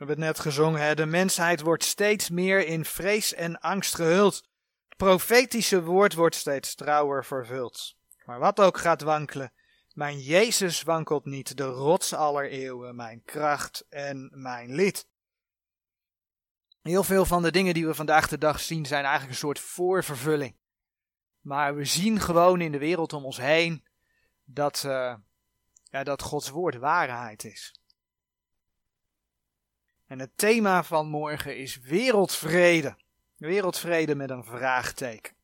We hebben het net gezongen, hè? de mensheid wordt steeds meer in vrees en angst gehuld. Het profetische woord wordt steeds trouwer vervuld. Maar wat ook gaat wankelen, mijn Jezus wankelt niet, de rots aller eeuwen, mijn kracht en mijn lid. Heel veel van de dingen die we vandaag de dag zien zijn eigenlijk een soort voorvervulling. Maar we zien gewoon in de wereld om ons heen dat, uh, ja, dat Gods woord waarheid is. En het thema van morgen is wereldvrede. Wereldvrede met een vraagteken.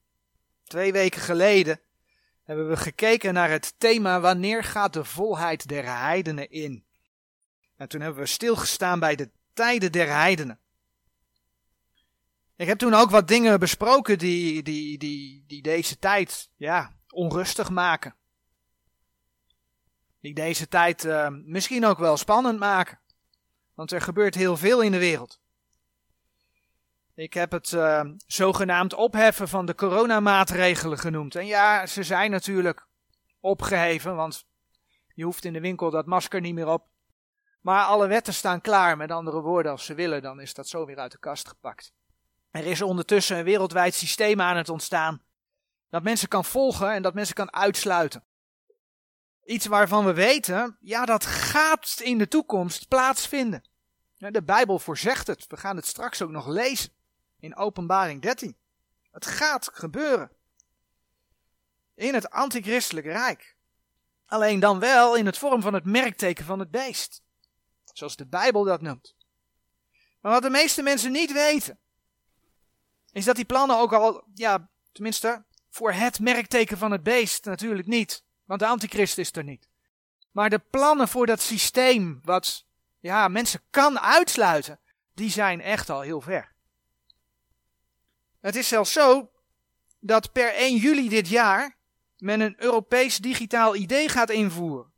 Twee weken geleden hebben we gekeken naar het thema wanneer gaat de volheid der heidenen in. En toen hebben we stilgestaan bij de tijden der heidenen. Ik heb toen ook wat dingen besproken die, die, die, die deze tijd ja, onrustig maken. Die deze tijd uh, misschien ook wel spannend maken. Want er gebeurt heel veel in de wereld. Ik heb het uh, zogenaamd opheffen van de coronamaatregelen genoemd. En ja, ze zijn natuurlijk opgeheven, want je hoeft in de winkel dat masker niet meer op. Maar alle wetten staan klaar. Met andere woorden, als ze willen, dan is dat zo weer uit de kast gepakt. Er is ondertussen een wereldwijd systeem aan het ontstaan. Dat mensen kan volgen en dat mensen kan uitsluiten. Iets waarvan we weten, ja, dat gaat in de toekomst plaatsvinden. De Bijbel voorzegt het. We gaan het straks ook nog lezen in Openbaring 13. Het gaat gebeuren. In het antichristelijke rijk. Alleen dan wel in het vorm van het merkteken van het beest. Zoals de Bijbel dat noemt. Maar wat de meeste mensen niet weten, is dat die plannen ook al, ja, tenminste, voor het merkteken van het beest natuurlijk niet. Want de antichrist is er niet. Maar de plannen voor dat systeem, wat ja, mensen kan uitsluiten, die zijn echt al heel ver. Het is zelfs zo dat per 1 juli dit jaar men een Europees digitaal idee gaat invoeren.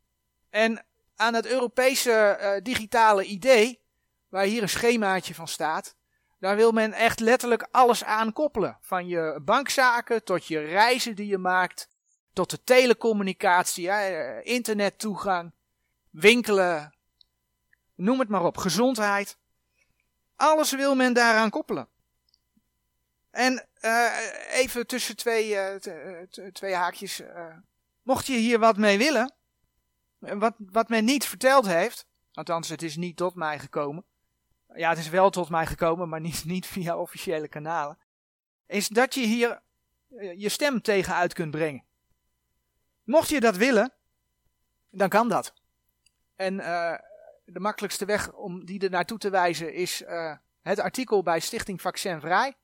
En aan het Europese uh, digitale idee, waar hier een schemaatje van staat, daar wil men echt letterlijk alles aan koppelen. Van je bankzaken tot je reizen die je maakt, tot de telecommunicatie, ja, eh, internettoegang, winkelen, noem het maar op, gezondheid. Alles wil men daaraan koppelen. En uh, even tussen twee, uh, twee haakjes. Mocht je hier wat mee willen, wat, wat men niet verteld heeft, althans het is niet tot mij gekomen. Ja, het is wel tot mij gekomen, maar niet, niet via officiële kanalen. Is dat je hier je stem tegen uit kunt brengen. Mocht je dat willen, dan kan dat. En de makkelijkste weg om die er naartoe te wijzen is het artikel bij Stichting Vaccin Vrij.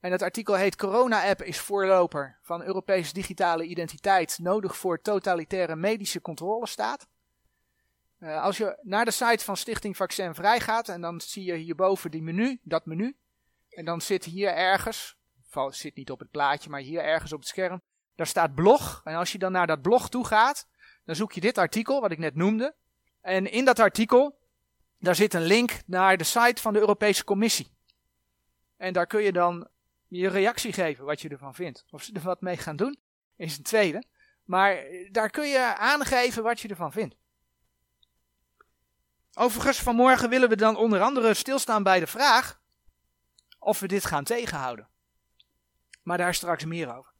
En dat artikel heet Corona-app is voorloper van Europese digitale identiteit nodig voor totalitaire medische controlestaat. Uh, als je naar de site van Stichting Vaccin Vrij gaat en dan zie je hierboven die menu, dat menu. En dan zit hier ergens, het zit niet op het plaatje, maar hier ergens op het scherm, daar staat blog. En als je dan naar dat blog toe gaat, dan zoek je dit artikel, wat ik net noemde. En in dat artikel, daar zit een link naar de site van de Europese Commissie. En daar kun je dan je reactie geven wat je ervan vindt. Of ze er wat mee gaan doen, is een tweede. Maar daar kun je aangeven wat je ervan vindt. Overigens, vanmorgen willen we dan onder andere stilstaan bij de vraag of we dit gaan tegenhouden. Maar daar straks meer over.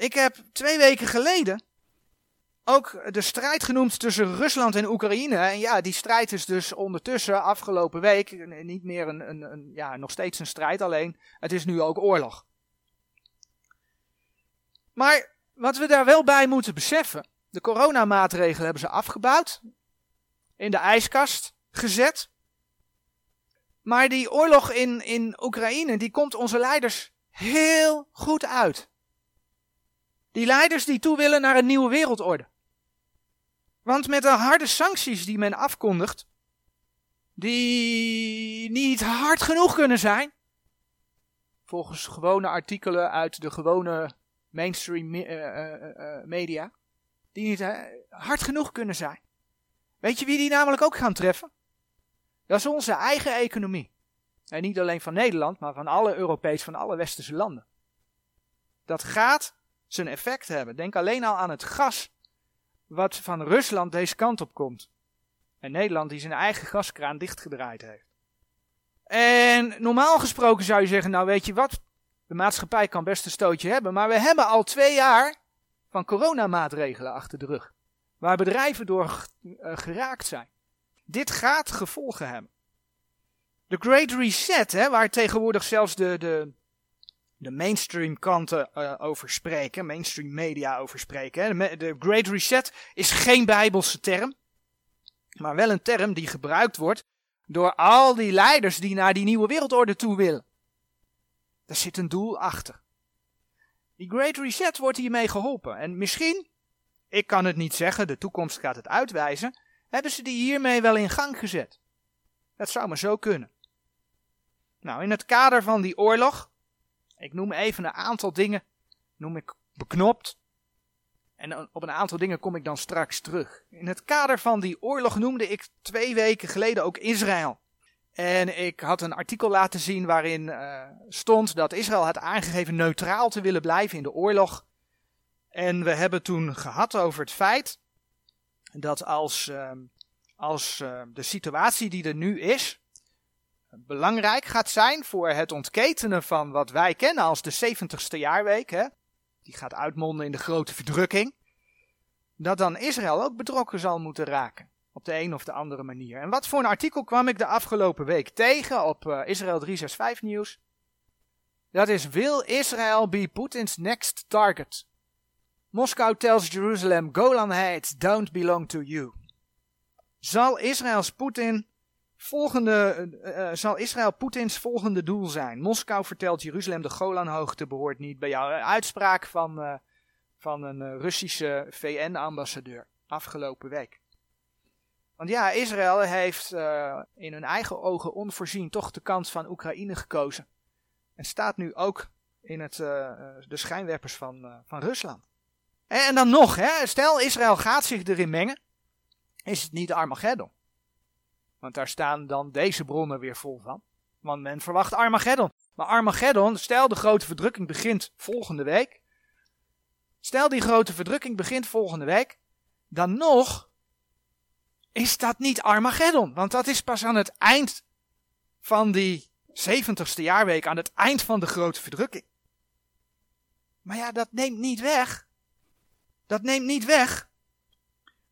Ik heb twee weken geleden ook de strijd genoemd tussen Rusland en Oekraïne. En ja, die strijd is dus ondertussen afgelopen week niet meer een, een, een, ja, nog steeds een strijd, alleen het is nu ook oorlog. Maar wat we daar wel bij moeten beseffen, de coronamaatregelen hebben ze afgebouwd, in de ijskast gezet. Maar die oorlog in, in Oekraïne, die komt onze leiders heel goed uit. Die leiders die toe willen naar een nieuwe wereldorde. Want met de harde sancties die men afkondigt, die niet hard genoeg kunnen zijn, volgens gewone artikelen uit de gewone mainstream uh, uh, uh, media, die niet hard genoeg kunnen zijn. Weet je wie die namelijk ook gaan treffen? Dat is onze eigen economie. En niet alleen van Nederland, maar van alle Europees, van alle westerse landen. Dat gaat zijn effect hebben. Denk alleen al aan het gas wat van Rusland deze kant op komt. En Nederland die zijn eigen gaskraan dichtgedraaid heeft. En normaal gesproken zou je zeggen, nou weet je wat, de maatschappij kan best een stootje hebben, maar we hebben al twee jaar van coronamaatregelen achter de rug. Waar bedrijven door uh, geraakt zijn. Dit gaat gevolgen hebben. De Great Reset, hè, waar tegenwoordig zelfs de, de, de mainstream kanten uh, over spreken, mainstream media over spreken. De, de Great Reset is geen bijbelse term, maar wel een term die gebruikt wordt door al die leiders die naar die nieuwe wereldorde toe willen. Daar zit een doel achter. Die Great Reset wordt hiermee geholpen. En misschien, ik kan het niet zeggen, de toekomst gaat het uitwijzen, hebben ze die hiermee wel in gang gezet. Dat zou maar zo kunnen. Nou, in het kader van die oorlog, ik noem even een aantal dingen, noem ik beknopt. En op een aantal dingen kom ik dan straks terug. In het kader van die oorlog noemde ik twee weken geleden ook Israël. En ik had een artikel laten zien waarin uh, stond dat Israël had aangegeven neutraal te willen blijven in de oorlog. En we hebben toen gehad over het feit dat als, uh, als uh, de situatie die er nu is belangrijk gaat zijn voor het ontketenen van wat wij kennen als de 70ste jaarweek, hè, die gaat uitmonden in de grote verdrukking, dat dan Israël ook betrokken zal moeten raken. Op de een of de andere manier. En wat voor een artikel kwam ik de afgelopen week tegen op uh, Israël 365 nieuws? Dat is Will Israel be Putin's next target? Moskou tells Jerusalem Golan Heights don't belong to you. Zal Israëls Poetin volgende, uh, zal Israël Poetins volgende doel zijn? Moskou vertelt Jeruzalem de Golanhoogte behoort niet bij jou. Een uitspraak van, van een Russische VN-ambassadeur afgelopen week. Want ja, Israël heeft in hun eigen ogen onvoorzien toch de kant van Oekraïne gekozen. En staat nu ook in het, de schijnwerpers van, van Rusland. En, en, dan nog, hè, stel Israël gaat zich erin mengen, is het niet Armageddon. Want daar staan dan deze bronnen weer vol van. Want men verwacht Armageddon. Maar Armageddon, stel de grote verdrukking begint volgende week. Stel die grote verdrukking begint volgende week. Dan nog is dat niet Armageddon. Want dat is pas aan het eind van die 70ste jaarweek, aan het eind van de grote verdrukking. Maar ja, dat neemt niet weg. Dat neemt niet weg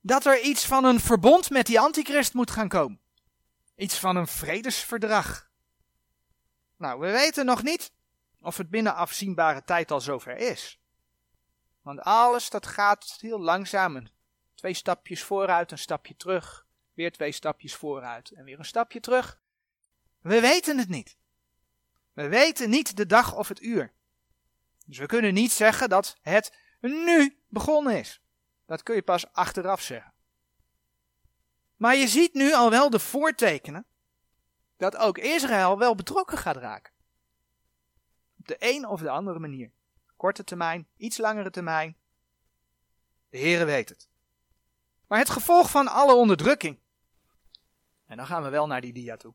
dat er iets van een verbond met die antichrist moet gaan komen. Iets van een vredesverdrag. Nou, we weten nog niet of het binnen afzienbare tijd al zover is. Want alles dat gaat heel langzaam Twee stapjes vooruit, een stapje terug. Weer twee stapjes vooruit en weer een stapje terug. We weten het niet. We weten niet de dag of het uur. Dus we kunnen niet zeggen dat het nu begonnen is. Dat kun je pas achteraf zeggen. Maar je ziet nu al wel de voortekenen dat ook Israël wel betrokken gaat raken. Op de een of de andere manier. Korte termijn, iets langere termijn. De Heere weet het. Maar het gevolg van alle onderdrukking. En dan gaan we wel naar die dia toe.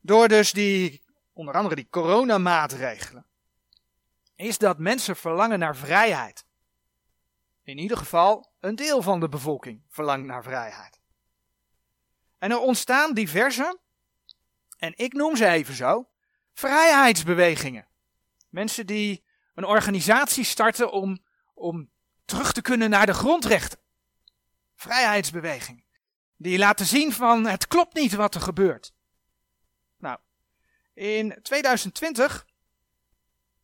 Door dus die, onder andere die coronamaatregelen, is dat mensen verlangen naar vrijheid. In ieder geval, een deel van de bevolking verlangt naar vrijheid. En er ontstaan diverse, en ik noem ze even zo, vrijheidsbewegingen. Mensen die een organisatie starten om, om terug te kunnen naar de grondrechten vrijheidsbeweging. Die laten zien van het klopt niet wat er gebeurt. Nou, in 2020,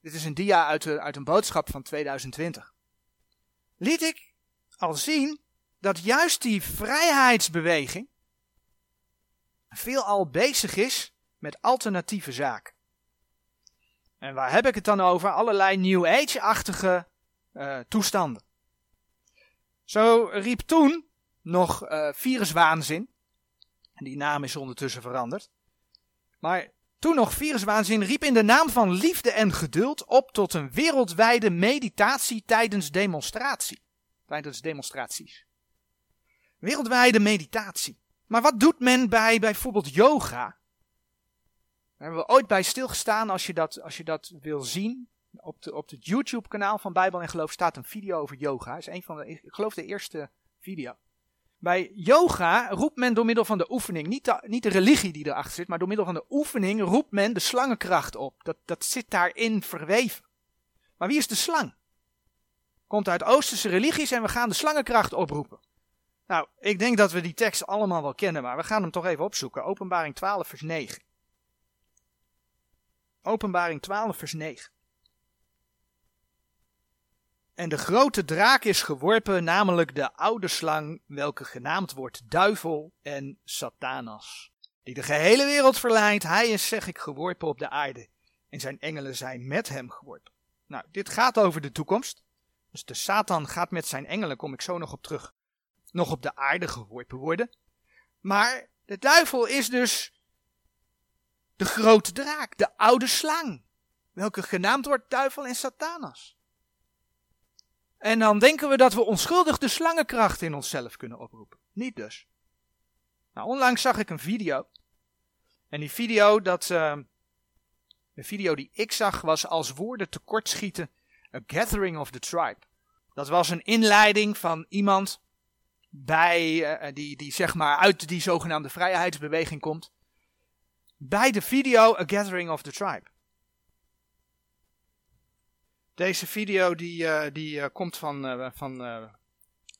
dit is een dia uit, uit een boodschap van 2020, liet ik al zien dat juist die vrijheidsbeweging veelal bezig is met alternatieve zaken. En waar heb ik het dan over? Allerlei New Age-achtige uh, toestanden. Zo riep toen nog uh, viruswaanzin. En die naam is ondertussen veranderd. Maar toen nog viruswaanzin riep in de naam van liefde en geduld op tot een wereldwijde meditatie tijdens demonstratie. Tijdens demonstraties. Wereldwijde meditatie. Maar wat doet men bij bijvoorbeeld yoga? Daar hebben we ooit bij stilgestaan als je dat, als je dat wil zien. Op, de, op het YouTube kanaal van Bijbel en Geloof staat een video over yoga. Dat is een van de, ik geloof de eerste video. Bij yoga roept men door middel van de oefening, niet de, niet de religie die erachter zit, maar door middel van de oefening roept men de slangenkracht op. Dat, dat zit daarin verweven. Maar wie is de slang? Komt uit Oosterse religies en we gaan de slangenkracht oproepen. Nou, ik denk dat we die tekst allemaal wel kennen, maar we gaan hem toch even opzoeken. Openbaring 12, vers 9. Openbaring 12, vers 9. En de grote draak is geworpen, namelijk de oude slang, welke genaamd wordt duivel en satanas. Die de gehele wereld verleidt, hij is, zeg ik, geworpen op de aarde. En zijn engelen zijn met hem geworpen. Nou, dit gaat over de toekomst. Dus de Satan gaat met zijn engelen, kom ik zo nog op terug, nog op de aarde geworpen worden. Maar de duivel is dus de grote draak, de oude slang, welke genaamd wordt duivel en satanas. En dan denken we dat we onschuldig de slangenkracht in onszelf kunnen oproepen. Niet dus. Nou, onlangs zag ik een video. En die video, dat, uh, de video die ik zag, was als woorden tekortschieten A Gathering of the Tribe. Dat was een inleiding van iemand bij, uh, die, die zeg maar uit die zogenaamde vrijheidsbeweging komt. Bij de video A Gathering of the Tribe. Deze video die, uh, die komt van, van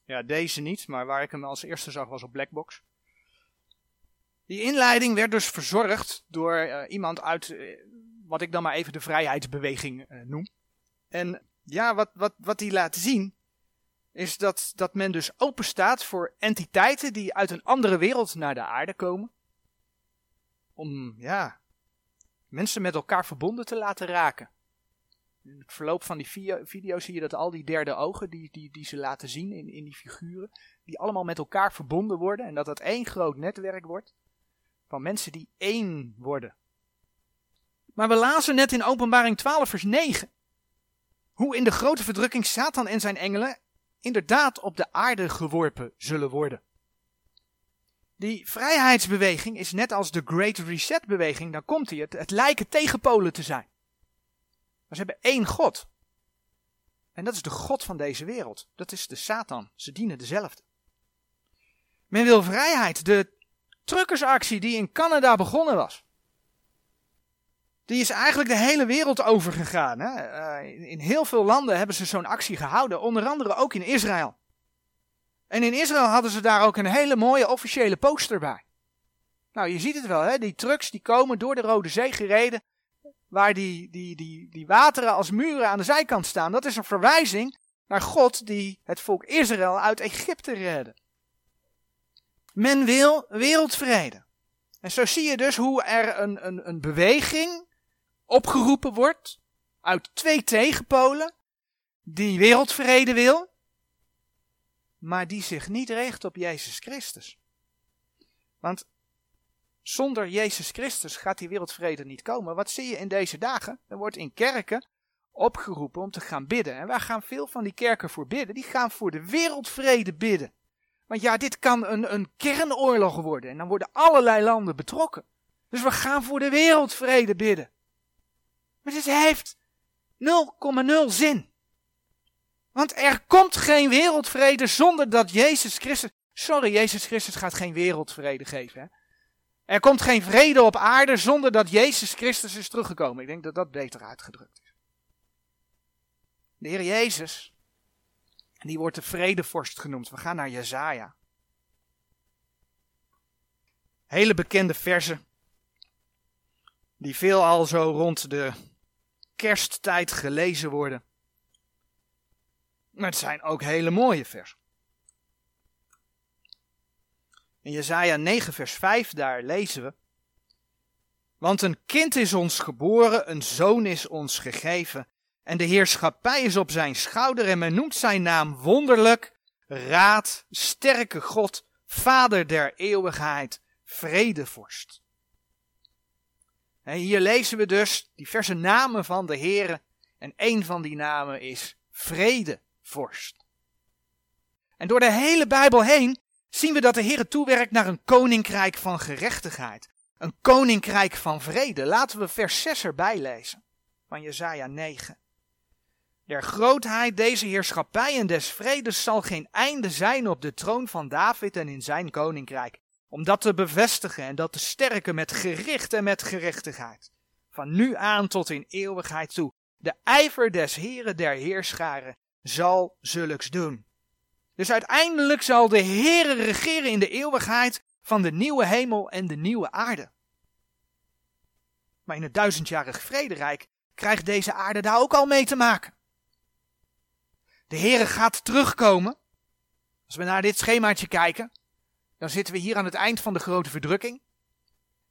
ja, deze niet, maar waar ik hem als eerste zag was op Blackbox. Die inleiding werd dus verzorgd door iemand uit wat ik dan maar even de vrijheidsbeweging noem. En ja, wat, wat, wat die laat zien is dat, dat men dus open staat voor entiteiten die uit een andere wereld naar de aarde komen. Om ja, mensen met elkaar verbonden te laten raken. In het verloop van die video, video, zie je dat al die derde ogen die, die, die ze laten zien in, in die figuren, die allemaal met elkaar verbonden worden en dat dat één groot netwerk wordt van mensen die één worden. Maar we lazen net in Openbaring 12 vers 9 hoe in de grote verdrukking Satan en zijn engelen inderdaad op de aarde geworpen zullen worden. Die vrijheidsbeweging is net als de Great Reset beweging, dan komt hij het, lijken tegenpolen te zijn. Maar ze hebben één God. En dat is de God van deze wereld. Dat is de Satan. Ze dienen dezelfde. Men wil vrijheid. De truckersactie die in Canada begonnen was. Die is eigenlijk de hele wereld overgegaan. Hè? Uh, in heel veel landen hebben ze zo'n actie gehouden. Onder andere ook in Israël. En in Israël hadden ze daar ook een hele mooie officiële poster bij. Nou, je ziet het wel, hè? die trucks die komen door de Rode Zee gereden waar die, die, die, die wateren als muren aan de zijkant staan, dat is een verwijzing naar God die het volk Israël uit Egypte redde. Men wil wereldvrede. En zo zie je dus hoe er een, een, een beweging opgeroepen wordt uit twee tegenpolen die wereldvrede wil, maar die zich niet richt op Jezus Christus. Want zonder Jezus Christus gaat die wereldvrede niet komen. Wat zie je in deze dagen? Er wordt in kerken opgeroepen om te gaan bidden. En waar gaan veel van die kerken voor bidden? Die gaan voor de wereldvrede bidden. Want ja, dit kan een, een kernoorlog worden. En dan worden allerlei landen betrokken. Dus we gaan voor de wereldvrede bidden. Maar dit heeft 0,0 zin. Want er komt geen wereldvrede zonder dat Jezus Christus. Sorry, Jezus Christus gaat geen wereldvrede geven. Hè? Er komt geen vrede op aarde zonder dat Jezus Christus is teruggekomen. Ik denk dat dat beter uitgedrukt is. De Heer Jezus, die wordt de vredevorst genoemd. We gaan naar Jezaja. Hele bekende versen, die veelal zo rond de kersttijd gelezen worden. Het zijn ook hele mooie versen. In Jesaja 9 vers 5 daar lezen we. Want een kind is ons geboren, een zoon is ons gegeven. En de heerschappij is op zijn schouder en men noemt zijn naam wonderlijk, raad, sterke God, vader der eeuwigheid, vredevorst. Hier lezen we dus diverse namen van de Heere en een van die namen is vredevorst. En door de hele Bijbel heen zien we dat de Heer toewerkt naar een koninkrijk van gerechtigheid. Een koninkrijk van vrede. Laten we vers 6 erbij lezen van Jesaja 9. Der grootheid deze heerschappij en des vredes zal geen einde zijn op de troon van David en in zijn koninkrijk, om dat te bevestigen en dat te sterken met gericht en met gerechtigheid, van nu aan tot in eeuwigheid toe. De ijver des Heren der Heerscharen zal zulks doen. Dus uiteindelijk zal de Heere regeren in de eeuwigheid van de nieuwe hemel en de nieuwe aarde. Maar in het duizendjarig vrederijk krijgt deze aarde daar ook al mee te maken. De Heere gaat terugkomen. Als we naar dit schemaatje kijken, dan zitten we hier aan het eind van de grote verdrukking.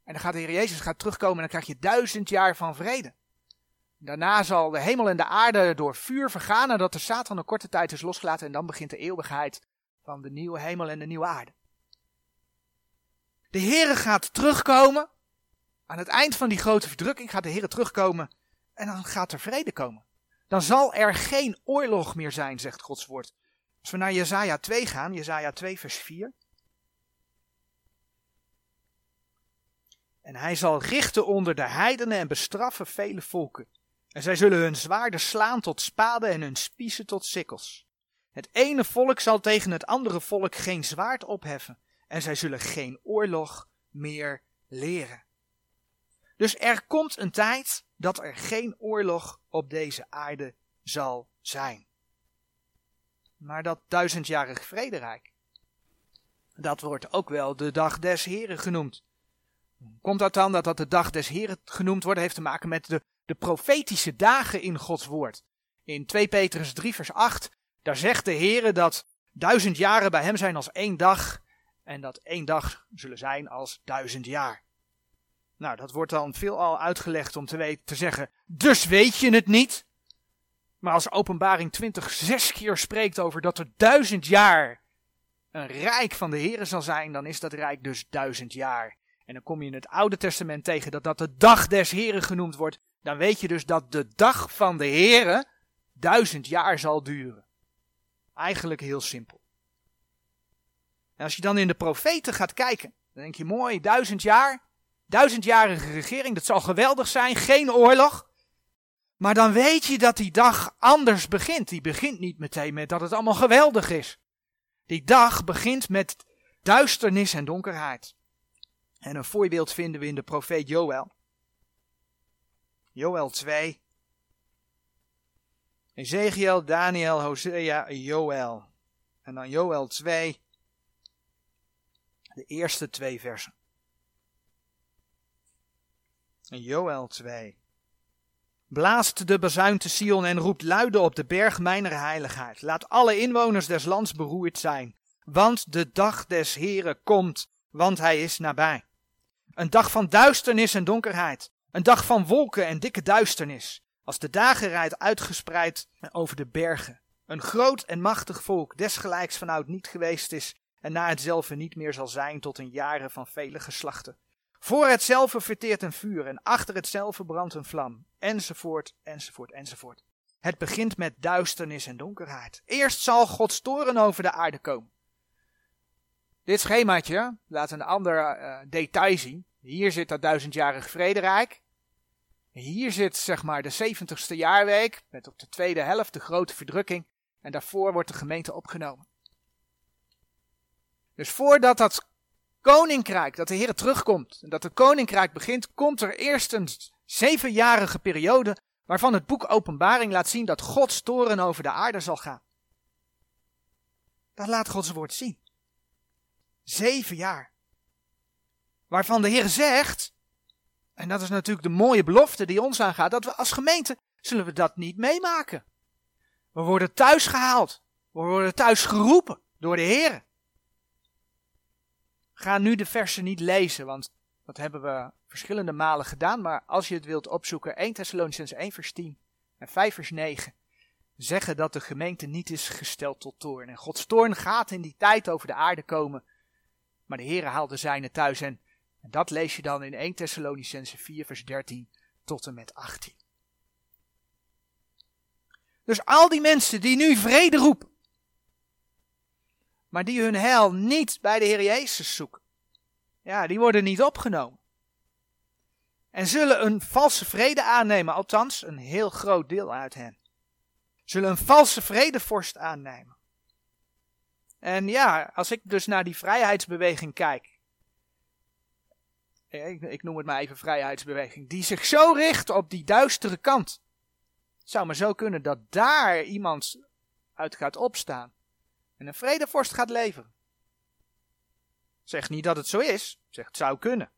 En dan gaat de Heer Jezus gaat terugkomen en dan krijg je duizend jaar van vrede. Daarna zal de hemel en de aarde door vuur vergaan nadat de Satan een korte tijd is losgelaten en dan begint de eeuwigheid van de nieuwe hemel en de nieuwe aarde. De Heere gaat terugkomen. Aan het eind van die grote verdrukking gaat de Heere terugkomen en dan gaat er vrede komen. Dan zal er geen oorlog meer zijn, zegt Gods woord. Als we naar Jezaja 2 gaan, Jezaja 2 vers 4. En hij zal richten onder de heidenen en bestraffen vele volken. En zij zullen hun zwaarden slaan tot spaden en hun spiezen tot sikkels. Het ene volk zal tegen het andere volk geen zwaard opheffen. En zij zullen geen oorlog meer leren. Dus er komt een tijd dat er geen oorlog op deze aarde zal zijn. Maar dat duizendjarig vrederijk, dat wordt ook wel de dag des Heren genoemd. Komt dat dan dat dat de dag des Heren genoemd wordt? heeft te maken met de, de profetische dagen in Gods woord. In 2 Petrus 3 vers 8, daar zegt de Heere dat duizend jaren bij hem zijn als één dag en dat één dag zullen zijn als duizend jaar. Nou, dat wordt dan veelal uitgelegd om te, weten, te zeggen, dus weet je het niet. Maar als openbaring 20 zes keer spreekt over dat er duizend jaar een rijk van de Heeren zal zijn, dan is dat rijk dus duizend jaar. En dan kom je in het Oude Testament tegen dat dat de dag des Heren genoemd wordt. Dan weet je dus dat de dag van de Heren duizend jaar zal duren. Eigenlijk heel simpel. En als je dan in de profeten gaat kijken, dan denk je mooi, duizend jaar, duizendjarige regering, dat zal geweldig zijn, geen oorlog. Maar dan weet je dat die dag anders begint. Die begint niet meteen met dat het allemaal geweldig is. Die dag begint met duisternis en donkerheid. En een voorbeeld vinden we in de profeet Joël. Joël 2. Ezekiel, Daniel, Hosea, Joël. En dan Joël 2. De eerste twee versen. En Joël 2. Blaast de bazuin te Sion en roept luide op de berg mijner heiligheid. Laat alle inwoners des lands beroerd zijn. Want de dag des Heren komt, want hij is nabij. Een dag van duisternis en donkerheid. Een dag van wolken en dikke duisternis. Als de dageraad uitgespreid over de bergen. Een groot en machtig volk, desgelijks vanouds niet geweest is en na hetzelfde niet meer zal zijn tot een jaren van vele geslachten. Voor hetzelfde verteert een vuur en achter hetzelfde brandt een vlam, enzovoort, enzovoort, enzovoort. Het begint met duisternis en donkerheid. Eerst zal Gods toren over de aarde komen. Dit schemaatje laat een ander uh, detail zien. Hier zit dat duizendjarig vrederijk. Hier zit zeg maar de zeventigste jaarweek met op de tweede helft de grote verdrukking. En daarvoor wordt de gemeente opgenomen. Dus voordat dat koninkrijk, dat de Heer terugkomt en dat het koninkrijk begint, komt er eerst een zevenjarige periode waarvan het boek Openbaring laat zien dat Gods toren over de aarde zal gaan. Dat laat Gods woord zien. Zeven jaar. Waarvan de Heer zegt, en dat is natuurlijk de mooie belofte die ons aangaat, dat we als gemeente zullen we dat niet meemaken. We worden thuis gehaald. We worden thuis geroepen door de Heer. Ga nu de versen niet lezen, want dat hebben we verschillende malen gedaan. Maar als je het wilt opzoeken, 1 Thessalonians 1 vers 10 en 5 vers 9 zeggen dat de gemeente niet is gesteld tot toorn. En Gods toorn gaat in die tijd over de aarde komen. Maar de Heer haalde zijne thuis en, en dat lees je dan in 1 Thessalonicense 4 vers 13 tot en met 18. Dus al die mensen die nu vrede roepen, maar die hun heil niet bij de Heer Jezus zoeken, ja, die worden niet opgenomen. En zullen een valse vrede aannemen, althans een heel groot deel uit hen. zullen een valse vredevorst aannemen. En ja, als ik dus naar die vrijheidsbeweging kijk, ik, ik noem het maar even vrijheidsbeweging, die zich zo richt op die duistere kant. Het zou maar zo kunnen dat daar iemand uit gaat opstaan en een vredevorst gaat leveren. Zeg niet dat het zo is, zeg het zou kunnen.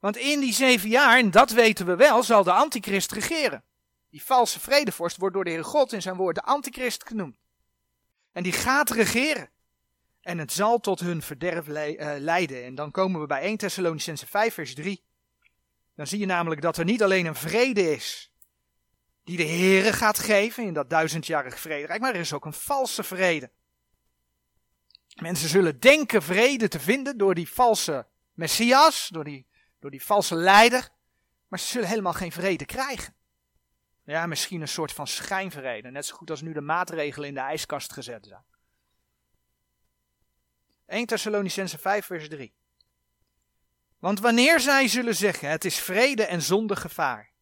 Want in die zeven jaar, en dat weten we wel, zal de antichrist regeren. Die valse vredevorst wordt door de Heer God in zijn woord de antichrist genoemd. En die gaat regeren. En het zal tot hun verderf eh, leiden. En dan komen we bij 1 Thessalonicense 5 vers 3. Dan zie je namelijk dat er niet alleen een vrede is die de Heere gaat geven in dat duizendjarig vrederijk, maar er is ook een valse vrede. Mensen zullen denken vrede te vinden door die valse Messias, door die, door die valse leider, maar ze zullen helemaal geen vrede krijgen. Ja, misschien een soort van schijnvrede, net zo goed als nu de maatregelen in de ijskast gezet zijn. 1 Thessalonicense 5 vers 3. Want wanneer zij zullen zeggen, het is vrede en zonder gevaar,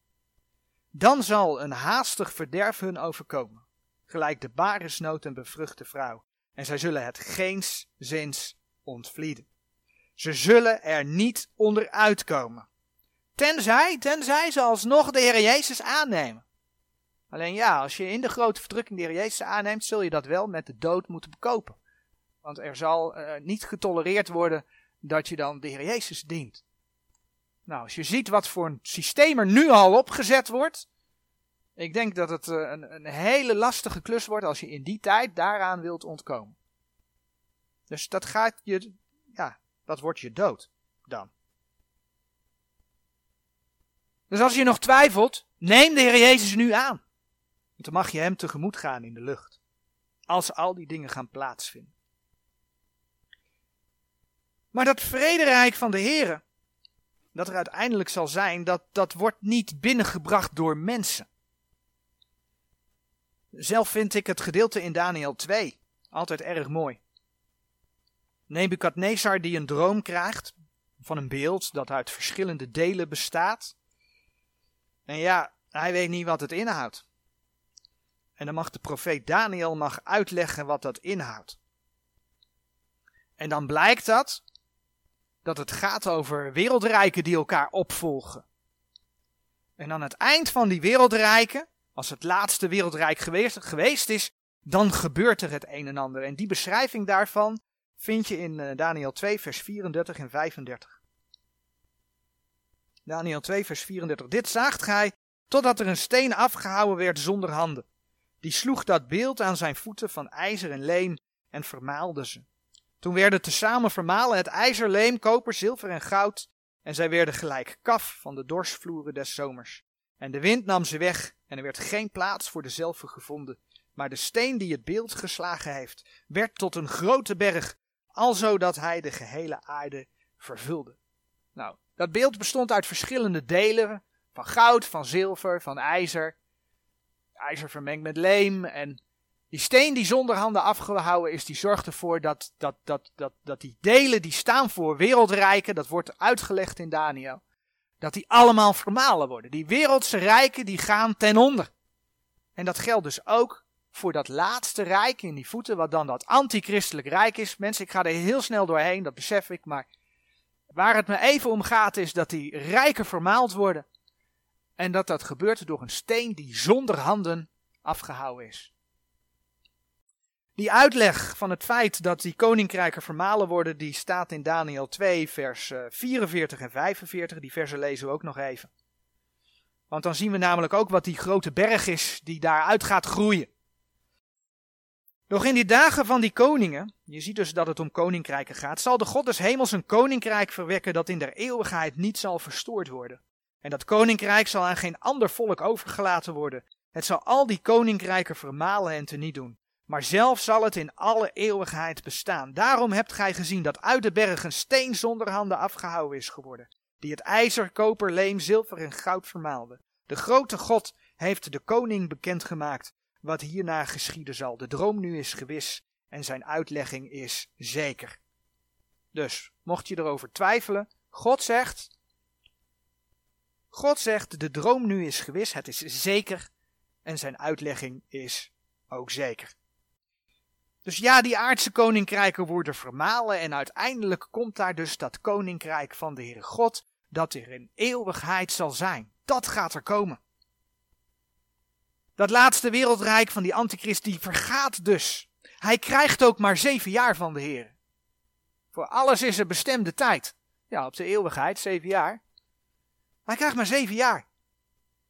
dan zal een haastig verderf hun overkomen, gelijk de baresnood en bevruchte vrouw, en zij zullen het geenszins ontvlieden. Ze zullen er niet onderuit komen. Tenzij, tenzij ze alsnog de Heer Jezus aannemen. Alleen ja, als je in de grote verdrukking de Heer Jezus aanneemt, zul je dat wel met de dood moeten bekopen. Want er zal uh, niet getolereerd worden dat je dan de Heer Jezus dient. Nou, als je ziet wat voor een systeem er nu al opgezet wordt. Ik denk dat het uh, een, een hele lastige klus wordt als je in die tijd daaraan wilt ontkomen. Dus dat gaat je, ja, dat wordt je dood dan. Dus als je nog twijfelt, neem de Heer Jezus nu aan. Want dan mag je hem tegemoet gaan in de lucht. Als al die dingen gaan plaatsvinden. Maar dat vrederijk van de Heer, dat er uiteindelijk zal zijn, dat, dat wordt niet binnengebracht door mensen. Zelf vind ik het gedeelte in Daniel 2 altijd erg mooi. Nebukadnezar die een droom krijgt van een beeld dat uit verschillende delen bestaat. En ja, hij weet niet wat het inhoudt. En dan mag de profeet Daniel mag uitleggen wat dat inhoudt. En dan blijkt dat dat het gaat over wereldrijken die elkaar opvolgen. En aan het eind van die wereldrijken, als het laatste wereldrijk geweest, geweest is, dan gebeurt er het een en ander. En die beschrijving daarvan vind je in eh, Daniel 2, vers 34 en 35. Daniel 2, vers 34. Dit zaagt gij, totdat er een steen afgehouden werd zonder handen. Die sloeg dat beeld aan zijn voeten van ijzer en leem en vermaalde ze. Toen werden tezamen vermalen het ijzer, leem, koper, zilver en goud, en zij werden gelijk kaf van de dorsvloeren des zomers. En de wind nam ze weg, en er werd geen plaats voor dezelfde gevonden. Maar de steen die het beeld geslagen heeft, werd tot een grote berg, alzo dat hij de gehele aarde vervulde. Nou, dat beeld bestond uit verschillende delen, van goud, van zilver, van ijzer ijzer vermengd met leem. En die steen die zonder handen afgehouden is, die zorgt ervoor dat, dat, dat, dat, dat die delen die staan voor wereldrijken, dat wordt uitgelegd in Daniel, dat die allemaal vermalen worden. Die wereldse rijken die gaan ten onder. En dat geldt dus ook voor dat laatste rijk in die voeten, wat dan dat antichristelijk rijk is. Mensen, ik ga er heel snel doorheen, dat besef ik, maar waar het me even om gaat is dat die rijken vermaald worden. En dat dat gebeurt door een steen die zonder handen afgehouden is. Die uitleg van het feit dat die koninkrijken vermalen worden, die staat in Daniel 2, vers 44 eh, en 45. Die versen lezen we ook nog even. Want dan zien we namelijk ook wat die grote berg is die daaruit gaat groeien. Nog in die dagen van die koningen, je ziet dus dat het om koninkrijken gaat, zal de God des hemels een koninkrijk verwekken dat in der eeuwigheid niet zal verstoord worden. En dat koninkrijk zal aan geen ander volk overgelaten worden. Het zal al die koninkrijken vermalen en teniet doen. Maar zelf zal het in alle eeuwigheid bestaan. Daarom hebt gij gezien dat uit de bergen steen zonder handen afgehouden is geworden. Die het ijzer, koper, leem, zilver en goud vermaalde. De grote God heeft de koning bekendgemaakt wat hierna geschieden zal. De droom nu is gewis en zijn uitlegging is zeker. Dus, mocht je erover twijfelen, God zegt, God zegt, de droom nu is gewis, het is zeker en zijn uitlegging is ook zeker. Dus ja, die aardse koninkrijken worden vermalen en uiteindelijk komt daar dus dat koninkrijk van de Heere God, dat er in eeuwigheid zal zijn. Dat gaat er komen. Dat laatste wereldrijk van die antichrist, die vergaat dus. Hij krijgt ook maar zeven jaar van de Heer. Voor alles is er bestemde tijd. Ja, op de eeuwigheid, zeven jaar. Hij krijgt maar zeven jaar.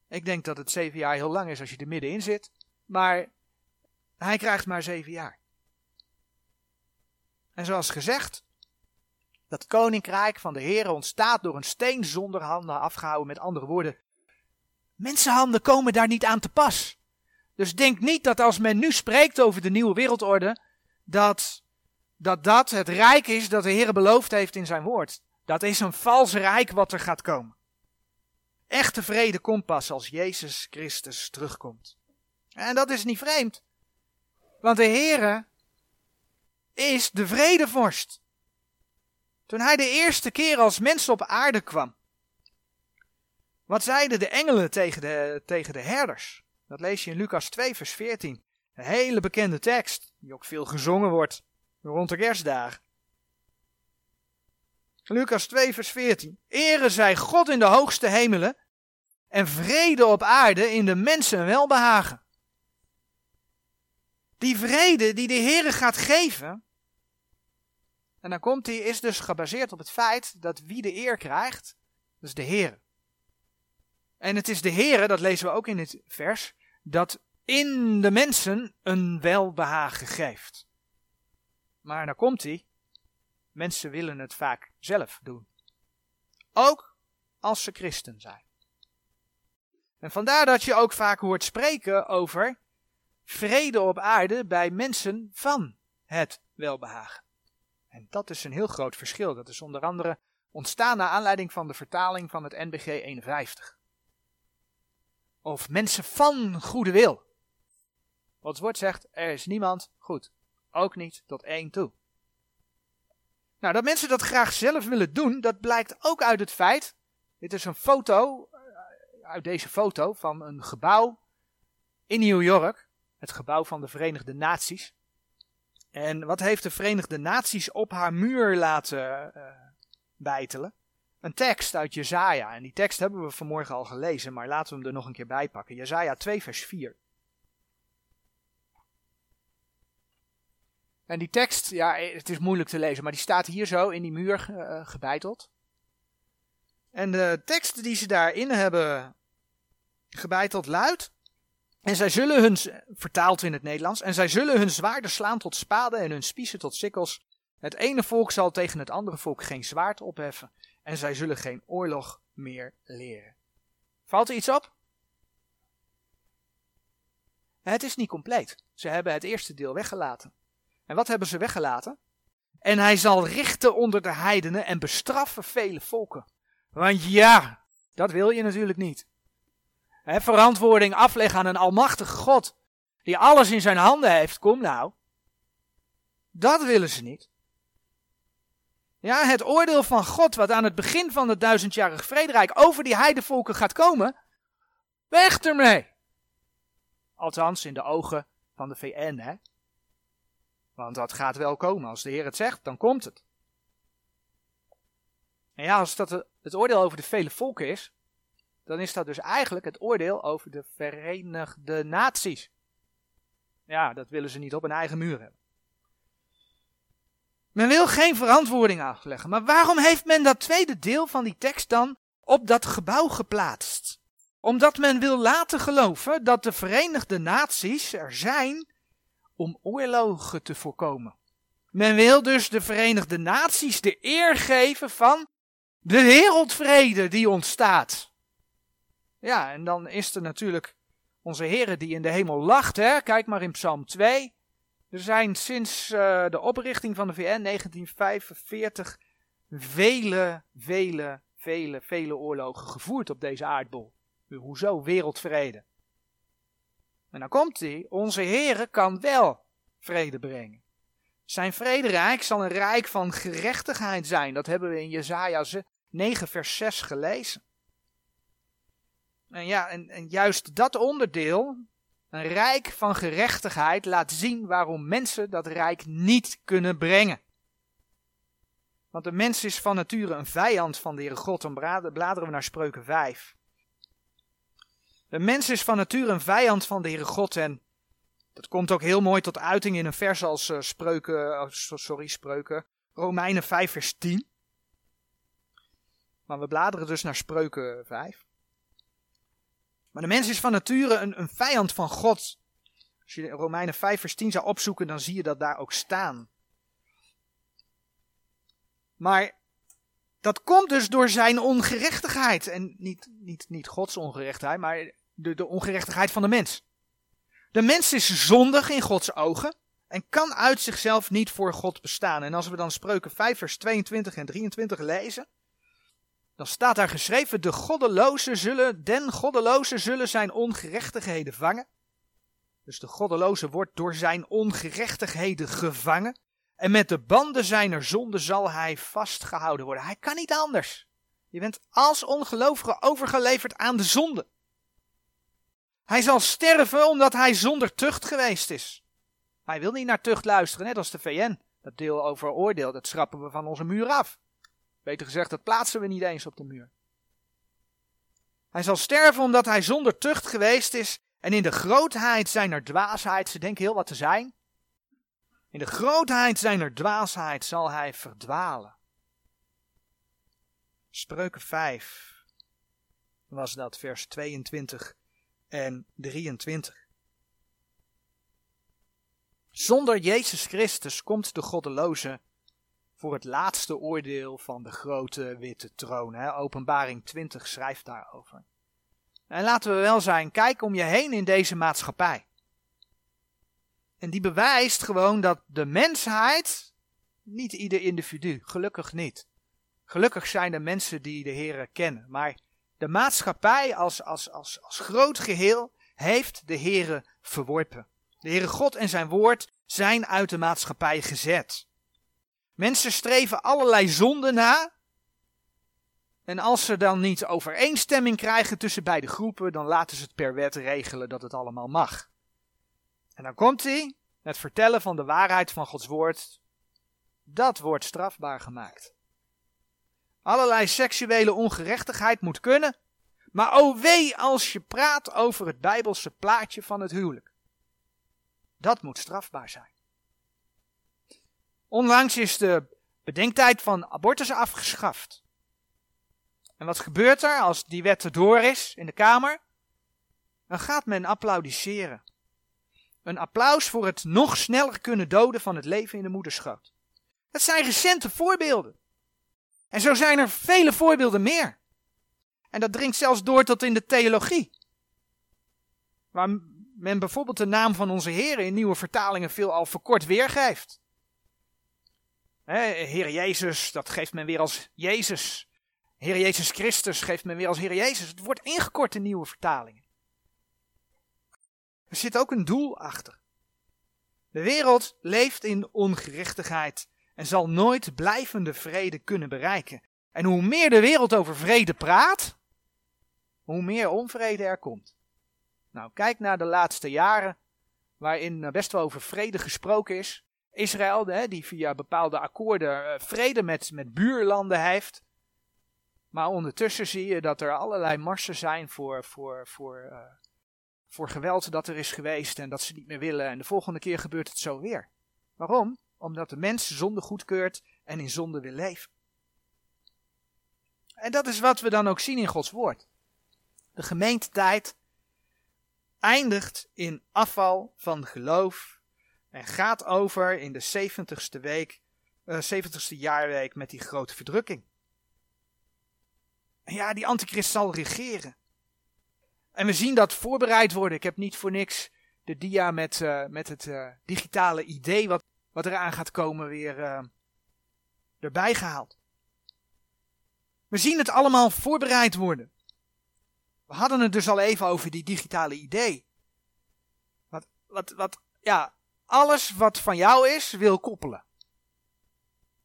Ik denk dat het zeven jaar heel lang is als je er middenin zit. Maar hij krijgt maar zeven jaar. En zoals gezegd, dat koninkrijk van de Heer ontstaat door een steen zonder handen afgehouden. Met andere woorden, mensenhanden komen daar niet aan te pas. Dus denk niet dat als men nu spreekt over de nieuwe wereldorde, dat dat, dat het rijk is dat de Heer beloofd heeft in zijn woord. Dat is een vals rijk wat er gaat komen. Echte vrede komt pas als Jezus Christus terugkomt. En dat is niet vreemd. Want de Heere is de vredevorst. Toen hij de eerste keer als mens op aarde kwam. Wat zeiden de engelen tegen de, tegen de herders? Dat lees je in Lucas 2 vers 14. Een hele bekende tekst, die ook veel gezongen wordt rond de kerstdagen. Lucas 2 vers 14. Ere zij God in de hoogste hemelen en vrede op aarde in de mensen welbehagen. Die vrede die de Heere gaat geven, en dan komt die, is dus gebaseerd op het feit dat wie de eer krijgt, dat is de Heere. En het is de Heere, dat lezen we ook in het vers, dat in de mensen een welbehagen geeft. Maar dan komt hij. Mensen willen het vaak zelf doen. Ook als ze christen zijn. En vandaar dat je ook vaak hoort spreken over vrede op aarde bij mensen van het welbehagen. En dat is een heel groot verschil. Dat is onder andere ontstaan naar aanleiding van de vertaling van het NBG 51. Of mensen van goede wil. Wat het woord zegt, er is niemand goed. Ook niet tot één toe. Nou, dat mensen dat graag zelf willen doen, dat blijkt ook uit het feit. Dit is een foto, eh, uit deze foto, van een gebouw in New York. Het gebouw van de Verenigde Naties. En wat heeft de Verenigde Naties op haar muur laten uh, bijtelen? Een tekst uit Jezaja. En die tekst hebben we vanmorgen al gelezen, maar laten we hem er nog een keer bij pakken. Jezaja 2 vers 4. En die tekst, ja, het is moeilijk te lezen, maar die staat hier zo in die muur uh, gebeiteld. En de tekst die ze daarin hebben gebeiteld luidt. En zij zullen hun, vertaald in het Nederlands, en zij zullen hun zwaarden slaan tot spaden en hun spiezen tot sikkels. Het ene volk zal tegen het andere volk geen zwaard opheffen en zij zullen geen oorlog meer leren. Valt er iets op? Het is niet compleet. Ze hebben het eerste deel weggelaten. En wat hebben ze weggelaten? En hij zal richten onder de heidenen en bestraffen vele volken. Want ja, dat wil je natuurlijk niet. Verantwoording afleggen aan een almachtige God, die alles in zijn handen heeft, kom nou. Dat willen ze niet. Ja, het oordeel van God, wat aan het begin van het duizendjarig vrederijk over die heidevolken gaat komen, weg ermee. Althans, in de ogen van de VN, hè. Want dat gaat wel komen. Als de Heer het zegt, dan komt het. En ja, als dat het oordeel over de vele volken is, dan is dat dus eigenlijk het oordeel over de Verenigde Naties. Ja, dat willen ze niet op een eigen muur hebben. Men wil geen verantwoording afleggen. Maar waarom heeft men dat tweede deel van die tekst dan op dat gebouw geplaatst? Omdat men wil laten geloven dat de Verenigde Naties er zijn om oorlogen te voorkomen. Men wil dus de Verenigde Naties de eer geven van de wereldvrede die ontstaat. Ja, en dan is er natuurlijk onze Heer die in de hemel lacht. Hè? Kijk maar in Psalm 2. Er zijn sinds uh, de oprichting van de VN 1945 vele, vele, vele, vele oorlogen gevoerd op deze aardbol. Hoezo wereldvrede? En dan komt hij, onze Heere kan wel vrede brengen. Zijn vrederijk zal een rijk van gerechtigheid zijn. Dat hebben we in Jezaja 9 vers 6 gelezen. En ja, en, en juist dat onderdeel Een rijk van gerechtigheid laat zien waarom mensen dat rijk niet kunnen brengen. Want de mens is van nature een vijand van de Heere God. Dan bladeren we naar Spreuken 5. De mens is van nature een vijand van de Heere God. En dat komt ook heel mooi tot uiting in een vers als uh, Spreuken, oh, sorry, Spreuken, Romeinen 5 vers 10. Maar we bladeren dus naar Spreuken 5. Maar de mens is van nature een, een vijand van God. Als je Romeinen 5 vers 10 zou opzoeken, dan zie je dat daar ook staan. Maar dat komt dus door zijn ongerechtigheid. En niet, niet, niet Gods ongerechtigheid, maar de, de ongerechtigheid van de mens. De mens is zondig in Gods ogen en kan uit zichzelf niet voor God bestaan. En als we dan spreuken 5 vers 22 en 23 lezen, dan staat daar geschreven, de goddelozen zullen, den goddelozen zullen zijn ongerechtigheden vangen. Dus de goddeloze wordt door zijn ongerechtigheden gevangen. En met de banden zijner zonde zal hij vastgehouden worden. Hij kan niet anders. Je bent als ongelovige overgeleverd aan de zonde. Hij zal sterven omdat hij zonder tucht geweest is. Hij wil niet naar tucht luisteren, net als de VN. Dat deel over oordeel, dat schrappen we van onze muur af. Beter gezegd, dat plaatsen we niet eens op de muur. Hij zal sterven omdat hij zonder tucht geweest is en in de grootheid zijner dwaasheid, ze denken heel wat te zijn, in de grootheid zijner dwaasheid zal hij verdwalen. Spreuken 5 was dat vers 22 en 23. Zonder Jezus Christus komt de goddeloze voor het laatste oordeel van de grote witte troon. Hè? Openbaring 20 schrijft daarover. En laten we wel zijn, kijk om je heen in deze maatschappij. En die bewijst gewoon dat de mensheid, niet ieder individu, gelukkig niet. Gelukkig zijn er mensen die de Heer kennen, maar de maatschappij als, als, als, als groot geheel heeft de Heere verworpen. De Heere God en zijn woord zijn uit de maatschappij gezet. Mensen streven allerlei zonden na. En als ze dan niet overeenstemming krijgen tussen beide groepen, dan laten ze het per wet regelen dat het allemaal mag. En dan komt hij, het vertellen van de waarheid van Gods woord, dat wordt strafbaar gemaakt. Allerlei seksuele ongerechtigheid moet kunnen. Maar oh wee als je praat over het bijbelse plaatje van het huwelijk. Dat moet strafbaar zijn. Onlangs is de bedenktijd van abortus afgeschaft. En wat gebeurt er als die wet erdoor is in de Kamer? Dan gaat men applaudisseren. Een applaus voor het nog sneller kunnen doden van het leven in de moederschoot. Dat zijn recente voorbeelden. En zo zijn er vele voorbeelden meer. En dat dringt zelfs door tot in de theologie. Waar men bijvoorbeeld de naam van onze Heer in nieuwe vertalingen veelal verkort weergeeft. Heer Jezus, dat geeft men weer als Jezus. Heer Jezus Christus geeft men weer als Heer Jezus. Het wordt ingekort in nieuwe vertalingen. Er zit ook een doel achter. De wereld leeft in ongerechtigheid en zal nooit blijvende vrede kunnen bereiken. En hoe meer de wereld over vrede praat, hoe meer onvrede er komt. Nou, kijk naar de laatste jaren, waarin best wel over vrede gesproken is. Israël, die via bepaalde akkoorden eh, vrede met, met buurlanden heeft. Maar ondertussen zie je dat er allerlei marsen zijn voor, voor, voor, uh, voor geweld dat er is geweest en dat ze niet meer willen. En de volgende keer gebeurt het zo weer. Waarom? Omdat de mens zonde goedkeurt en in zonde wil leven. En dat is wat we dan ook zien in Gods woord. De gemeentetijd eindigt in afval van geloof en gaat over in de 70ste week, uh, 70ste jaarweek met die grote verdrukking. Ja, die antichrist zal regeren. En we zien dat voorbereid worden. Ik heb niet voor niks de dia met, uh, met het uh, digitale idee wat wat eraan gaat komen weer erbij gehaald. We zien het allemaal voorbereid worden. We hadden het dus al even over die digitale idee. Wat, wat, wat, ja, alles wat van jou is, wil koppelen.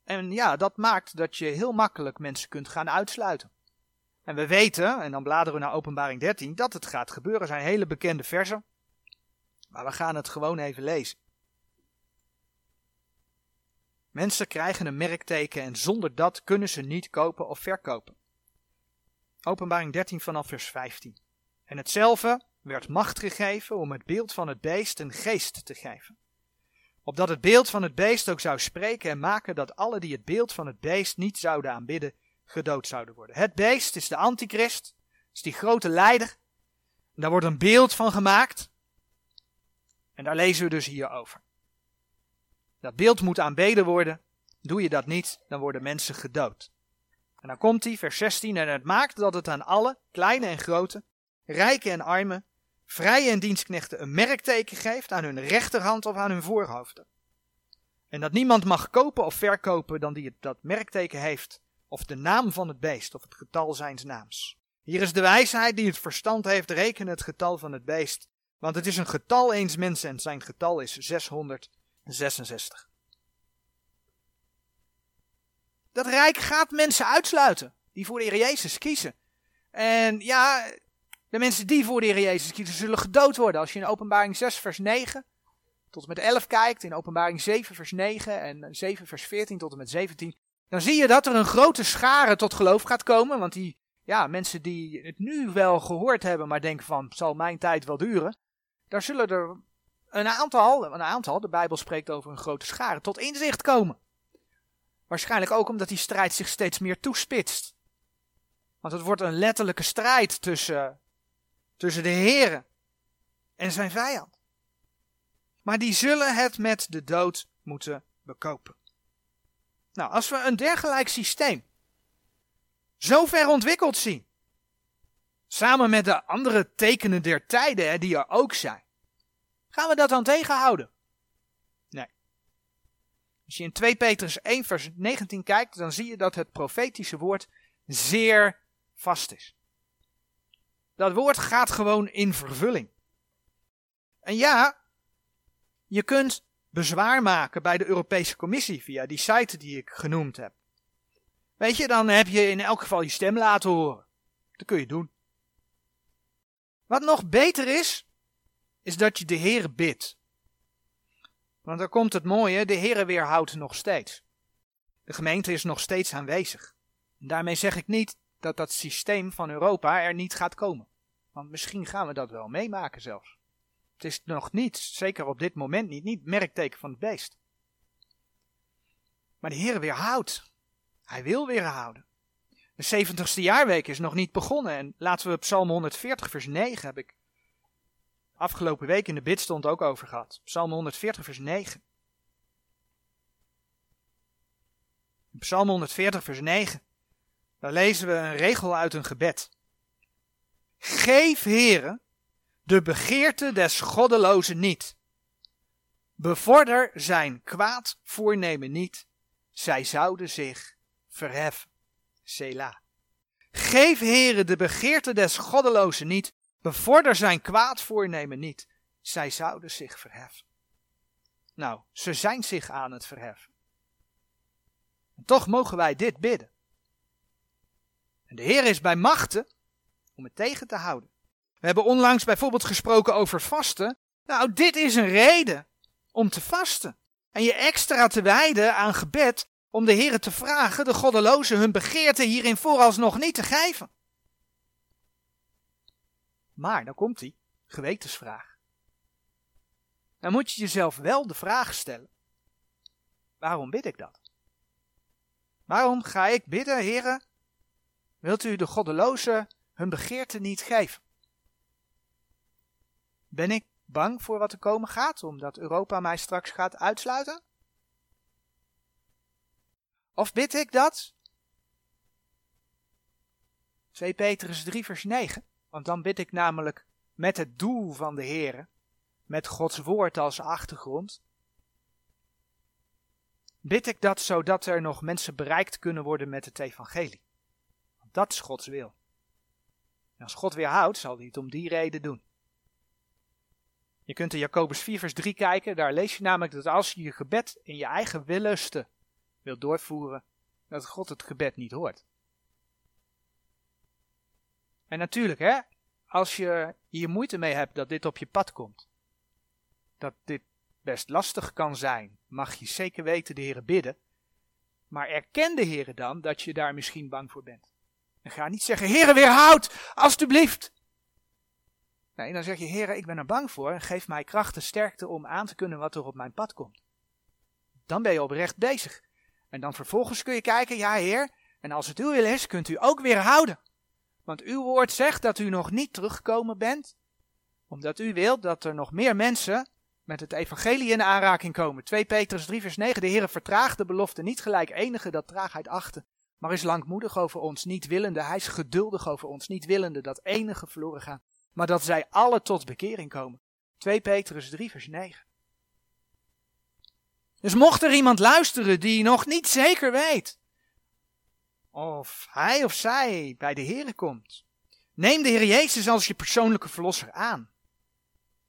En ja, dat maakt dat je heel makkelijk mensen kunt gaan uitsluiten. En we weten, en dan bladeren we naar openbaring 13, dat het gaat gebeuren. Er zijn hele bekende versen. Maar we gaan het gewoon even lezen. Mensen krijgen een merkteken en zonder dat kunnen ze niet kopen of verkopen. Openbaring 13 vanaf vers 15. En hetzelfde werd macht gegeven om het beeld van het beest een geest te geven. Opdat het beeld van het beest ook zou spreken en maken dat alle die het beeld van het beest niet zouden aanbidden, gedood zouden worden. Het beest is de antichrist, is die grote leider. daar wordt een beeld van gemaakt. En daar lezen we dus hier over. Dat beeld moet aanbeden worden. Doe je dat niet, dan worden mensen gedood. En dan komt hij, vers 16, en het maakt dat het aan alle, kleine en grote, rijken en armen, vrije en dienstknechten een merkteken geeft aan hun rechterhand of aan hun voorhoofden. En dat niemand mag kopen of verkopen dan die het, dat merkteken heeft, of de naam van het beest, of het getal zijns naams. Hier is de wijsheid die het verstand heeft, reken het getal van het beest, want het is een getal eens mensen en zijn getal is 666. Dat rijk gaat mensen uitsluiten die voor de Heer Jezus kiezen. En ja, de mensen die voor de Heer Jezus kiezen zullen gedood worden. Als je in openbaring 6 vers 9 tot en met 11 kijkt, in openbaring 7 vers 9 en 7 vers 14 tot en met 17, dan zie je dat er een grote schare tot geloof gaat komen. Want die ja, mensen die het nu wel gehoord hebben, maar denken van, zal mijn tijd wel duren. Daar zullen er een aantal, een aantal, de Bijbel spreekt over een grote schare, tot inzicht komen. Waarschijnlijk ook omdat die strijd zich steeds meer toespitst. Want het wordt een letterlijke strijd tussen, tussen de Heer en zijn vijand. Maar die zullen het met de dood moeten bekopen. Nou, als we een dergelijk systeem zo ver ontwikkeld zien, samen met de andere tekenen der tijden hè, die er ook zijn, gaan we dat dan tegenhouden? Nee. Als je in 2 Petrus 1 vers 19 kijkt, dan zie je dat het profetische woord zeer vast is. Dat woord gaat gewoon in vervulling. En ja, je kunt bezwaar maken bij de Europese Commissie via die site die ik genoemd heb. Weet je, dan heb je in elk geval je stem laten horen. Dat kun je doen. Wat nog beter is, is dat je de Heer bidt. Want daar komt het mooie, de Heer weerhoudt nog steeds. De gemeente is nog steeds aanwezig. En daarmee zeg ik niet dat dat systeem van Europa er niet gaat komen. Want misschien gaan we dat wel meemaken zelfs. Het is nog niet, zeker op dit moment niet, niet merkteken van het beest. Maar de Heer weerhoudt. Hij wil weerhouden. De 70ste jaarweek is nog niet begonnen. En laten we Psalm 140, vers 9 heb ik afgelopen week in de bidstond ook over gehad. Psalm 140, vers 9. In Psalm 140, vers 9. Daar lezen we een regel uit een gebed. Geef, heren, de begeerte des goddelozen niet. Bevorder zijn kwaad voornemen niet. Zij zouden zich verheffen. Sela. Geef, heren, de begeerte des goddelozen niet. Bevorder zijn kwaad voornemen niet. Zij zouden zich verheffen. Nou, ze zijn zich aan het verheffen. En toch mogen wij dit bidden. En de Heer is bij machten om het tegen te houden. We hebben onlangs bijvoorbeeld gesproken over vasten. Nou, dit is een reden om te vasten. En je extra te wijden aan gebed om de Heer te vragen de goddelozen hun begeerte hierin vooralsnog niet te geven. Maar, dan komt die gewetensvraag. Dan moet je jezelf wel de vraag stellen. Waarom bid ik dat? Waarom ga ik bidden, heren? Wilt u de goddelozen hun begeerte niet geven? Ben ik bang voor wat er komen gaat, omdat Europa mij straks gaat uitsluiten? Of bid ik dat? 2 Petrus 3 vers 9. Want dan bid ik namelijk met het doel van de Heer, met Gods woord als achtergrond. Bid ik dat zodat er nog mensen bereikt kunnen worden met het evangelie. Dat is Gods wil. Als God weer houdt, zal hij het om die reden doen. Je kunt in Jacobus 4 vers 3 kijken, daar lees je namelijk dat als je je gebed in je eigen willusten wilt doorvoeren, dat God het gebed niet hoort. En natuurlijk, hè, als je hier moeite mee hebt dat dit op je pad komt, dat dit best lastig kan zijn, mag je zeker weten de Heer bidden. Maar erken de Heer dan dat je daar misschien bang voor bent. En ga niet zeggen, Heer, weerhoud, alstublieft. Nee, dan zeg je, Heer, ik ben er bang voor. Geef mij kracht en sterkte om aan te kunnen wat er op mijn pad komt. Dan ben je oprecht bezig. En dan vervolgens kun je kijken, ja Heer, en als het uw wil is, kunt u ook weer houden. Want uw woord zegt dat u nog niet teruggekomen bent, omdat u wilt dat er nog meer mensen met het evangelie in aanraking komen. 2 Petrus 3 vers 9, de Heer vertraagt de belofte niet gelijk enige dat traagheid achten, maar is langmoedig over ons, niet willende, hij is geduldig over ons, niet willende dat enige verloren gaan, maar dat zij alle tot bekering komen. 2 Petrus 3 vers 9. Dus mocht er iemand luisteren die nog niet zeker weet of hij of zij bij de Heer komt, neem de Heer Jezus als je persoonlijke verlosser aan.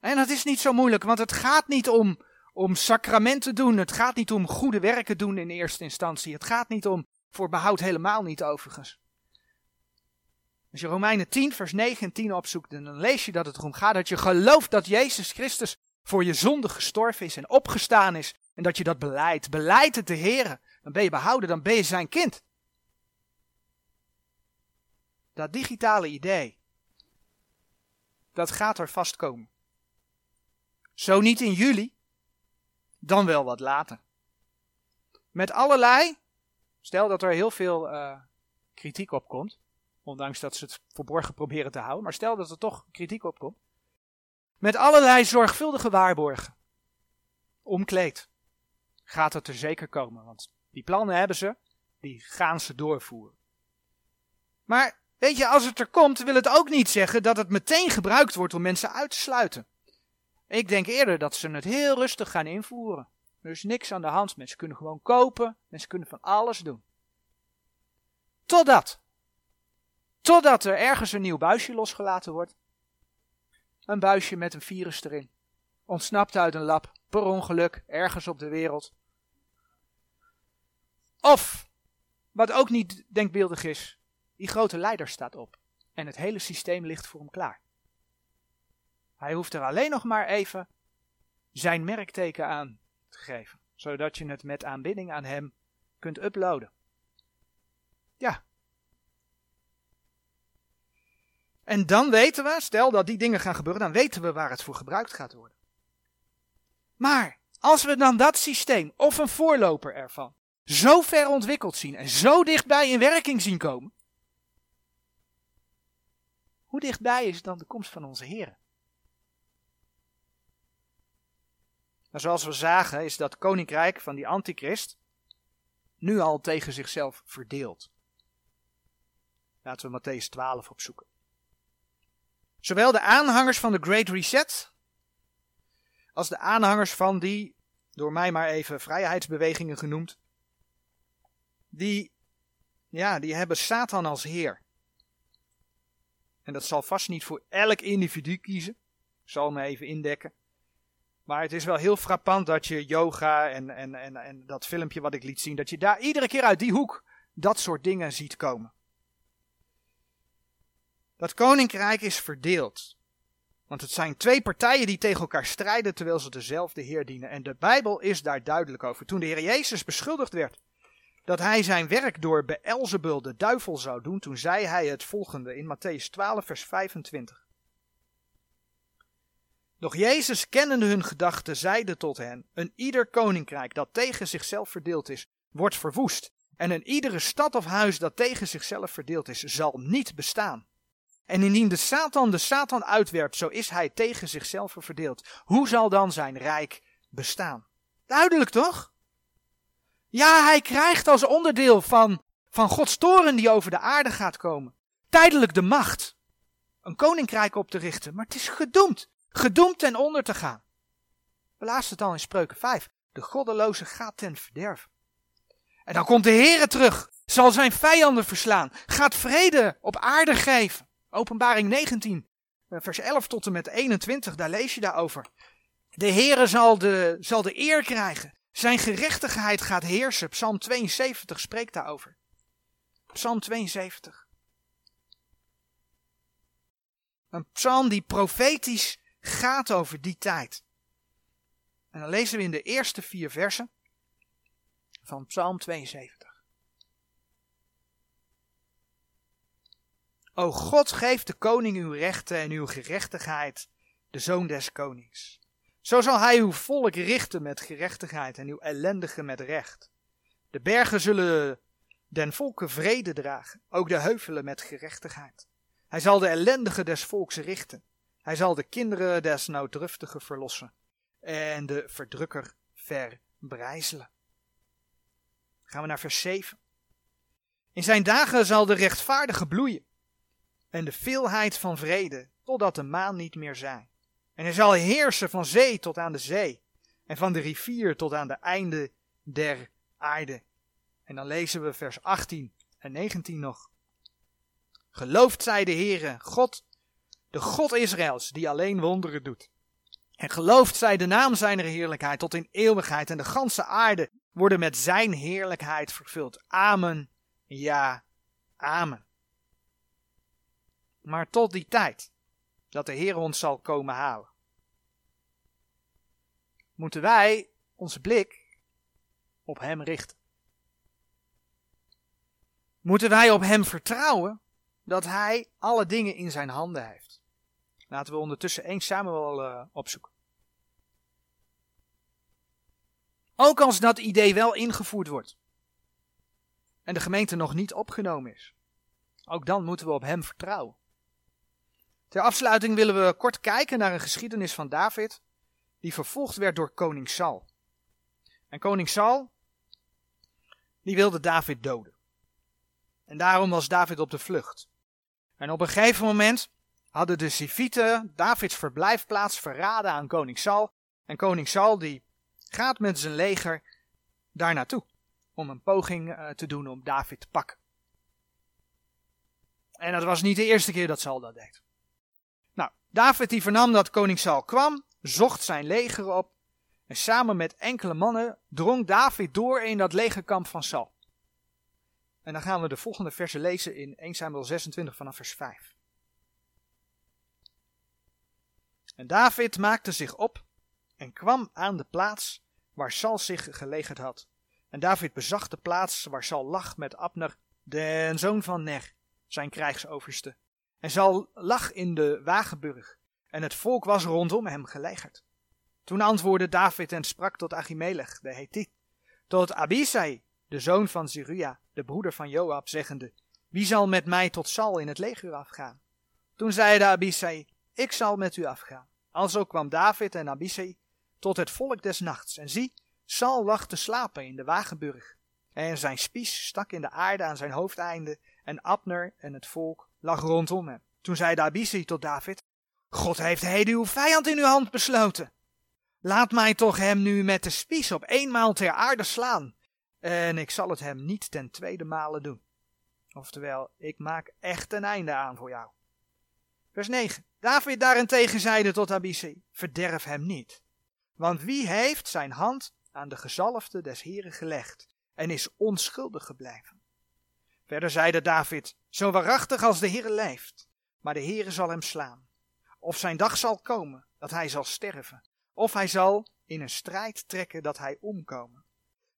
En dat is niet zo moeilijk, want het gaat niet om, om sacramenten doen, het gaat niet om goede werken doen in eerste instantie, het gaat niet om voor behoud helemaal niet overigens. Als je Romeinen 10, vers 9 en 10 opzoekt, dan lees je dat het erom gaat dat je gelooft dat Jezus Christus voor je zonde gestorven is en opgestaan is en dat je dat beleidt. Beleid het de Heer. Dan ben je behouden, dan ben je zijn kind. Dat digitale idee, dat gaat er vast komen. Zo niet in juli, dan wel wat later. Met allerlei, stel dat er heel veel uh, kritiek op komt, ondanks dat ze het verborgen proberen te houden, maar stel dat er toch kritiek op komt. Met allerlei zorgvuldige waarborgen, omkleed, gaat het er zeker komen. Want die plannen hebben ze, die gaan ze doorvoeren. Maar weet je, als het er komt, wil het ook niet zeggen dat het meteen gebruikt wordt om mensen uit te sluiten. Ik denk eerder dat ze het heel rustig gaan invoeren. Er is niks aan de hand. Mensen kunnen gewoon kopen. Mensen kunnen van alles doen. Totdat. Totdat er ergens een nieuw buisje losgelaten wordt. Een buisje met een virus erin. Ontsnapt uit een lab. Per ongeluk. Ergens op de wereld. Of, wat ook niet denkbeeldig is. Die grote leider staat op. En het hele systeem ligt voor hem klaar. Hij hoeft er alleen nog maar even zijn merkteken aan te geven, zodat je het met aanbidding aan hem kunt uploaden. Ja. En dan weten we, stel dat die dingen gaan gebeuren, dan weten we waar het voor gebruikt gaat worden. Maar als we dan dat systeem of een voorloper ervan zo ver ontwikkeld zien en zo dichtbij in werking zien komen, hoe dichtbij is dan de komst van onze Heer? Maar zoals we zagen is dat koninkrijk van die antichrist nu al tegen zichzelf verdeeld. Laten we Matthäus 12 opzoeken. Zowel de aanhangers van de Great Reset als de aanhangers van die, door mij maar even vrijheidsbewegingen genoemd, die, ja, die hebben Satan als heer. En dat zal vast niet voor elk individu kiezen. Ik zal me even indekken. Maar het is wel heel frappant dat je yoga en, en, en, en dat filmpje wat ik liet zien, dat je daar iedere keer uit die hoek dat soort dingen ziet komen. Dat koninkrijk is verdeeld. Want het zijn twee partijen die tegen elkaar strijden terwijl ze dezelfde Heer dienen. En de Bijbel is daar duidelijk over. Toen de Heer Jezus beschuldigd werd dat hij zijn werk door Beelzebul de duivel zou doen, toen zei hij het volgende in Matthäus 12 vers 25. Doch Jezus, kennende hun gedachten, zeide tot hen: Een ieder koninkrijk dat tegen zichzelf verdeeld is, wordt verwoest. En een iedere stad of huis dat tegen zichzelf verdeeld is, zal niet bestaan. En indien de Satan de Satan uitwerpt, zo is hij tegen zichzelf verdeeld. Hoe zal dan zijn rijk bestaan? Duidelijk toch? Ja, hij krijgt als onderdeel van, van Gods toren die over de aarde gaat komen, tijdelijk de macht. Een koninkrijk op te richten, maar het is gedoemd gedoemd ten onder te gaan. We lazen het al in Spreuken 5. De goddeloze gaat ten verderf. En dan komt de Heere terug, zal zijn vijanden verslaan, gaat vrede op aarde geven. Openbaring 19, eh, vers 11 tot en met 21, daar lees je daarover. De Heere zal de, zal de eer krijgen. Zijn gerechtigheid gaat heersen. Psalm 72 spreekt daarover. Psalm 72. Een psalm die profetisch gaat over die tijd. En dan lezen we in de eerste vier versen van Psalm 72. O God, geef de koning uw rechten en uw gerechtigheid, de zoon des konings. Zo zal hij uw volk richten met gerechtigheid en uw ellendigen met recht. De bergen zullen den volken vrede dragen, ook de heuvelen met gerechtigheid. Hij zal de ellendigen des volks richten. Hij zal de kinderen des nauwdruftigen verlossen en de verdrukker verbrijzelen. Gaan we naar vers 7. In zijn dagen zal de rechtvaardige bloeien en de veelheid van vrede, totdat de maan niet meer zij. En hij zal heersen van zee tot aan de zee en van de rivier tot aan de einde der aarde. En dan lezen we vers 18 en 19 nog. Geloofd zij de Heere, God, de God Israëls, die alleen wonderen doet. En geloofd zij de naam zijner heerlijkheid tot in eeuwigheid en de ganse aarde worden met zijn heerlijkheid vervuld. Amen. Ja, amen. Maar tot die tijd dat de Heer ons zal komen halen, moeten wij onze blik op Hem richten. Moeten wij op Hem vertrouwen dat Hij alle dingen in zijn handen heeft. Laten we ondertussen 1 Samuel uh, opzoeken. Ook als dat idee wel ingevoerd wordt en de gemeente nog niet opgenomen is, ook dan moeten we op Hem vertrouwen. Ter afsluiting willen we kort kijken naar een geschiedenis van David, die vervolgd werd door koning Saul. En koning Saul, die wilde David doden. En daarom was David op de vlucht. En op een gegeven moment hadden de Sivieten Davids verblijfplaats verraden aan koning Saul. En koning Saul die gaat met zijn leger daar naartoe om een poging uh, te doen om David te pakken. En dat was niet de eerste keer dat Saul dat deed. Nou, David die vernam dat koning Saul kwam, zocht zijn leger op en samen met enkele mannen drong David door in dat legerkamp van Saul. En dan gaan we de volgende versen lezen in 1 Samuel 26 vanaf vers 5. En David maakte zich op en kwam aan de plaats waar Saul zich gelegerd had. En David bezag de plaats waar Saul lag met Abner, de zoon van Ner, zijn krijgsoverste. En Saul lag in de wagenburg, en het volk was rondom hem gelegerd. Toen antwoordde David en sprak tot Achimelech, de Hethit, tot Abisai, de zoon van Zeruia, de broeder van Joab, zeggende, wie zal met mij tot Saul in het leger afgaan? Toen zeide Abisai, ik zal met u afgaan. Alzo kwam David en Abisai tot het volk des nachts. En zie, Saul lag te slapen in de wagenburg. En zijn spies stak in de aarde aan zijn hoofdeinde. En Abner en het volk lag rondom hem. Toen zei Abisai tot David, God heeft heden uw vijand in uw hand besloten. Laat mij toch hem nu met de spies op eenmaal ter aarde slaan. En ik zal het hem niet ten tweede male doen. Oftewel, ik maak echt een einde aan voor jou. Vers 9. David daarentegen zeide tot Abisai, verderf hem niet. Want wie heeft zijn hand aan de gezalfde des Heren gelegd en is onschuldig gebleven? Verder zeide David, zo waarachtig als de Heere leeft, maar de Heere zal hem slaan. Of zijn dag zal komen dat hij zal sterven, of hij zal in een strijd trekken dat hij omkomen.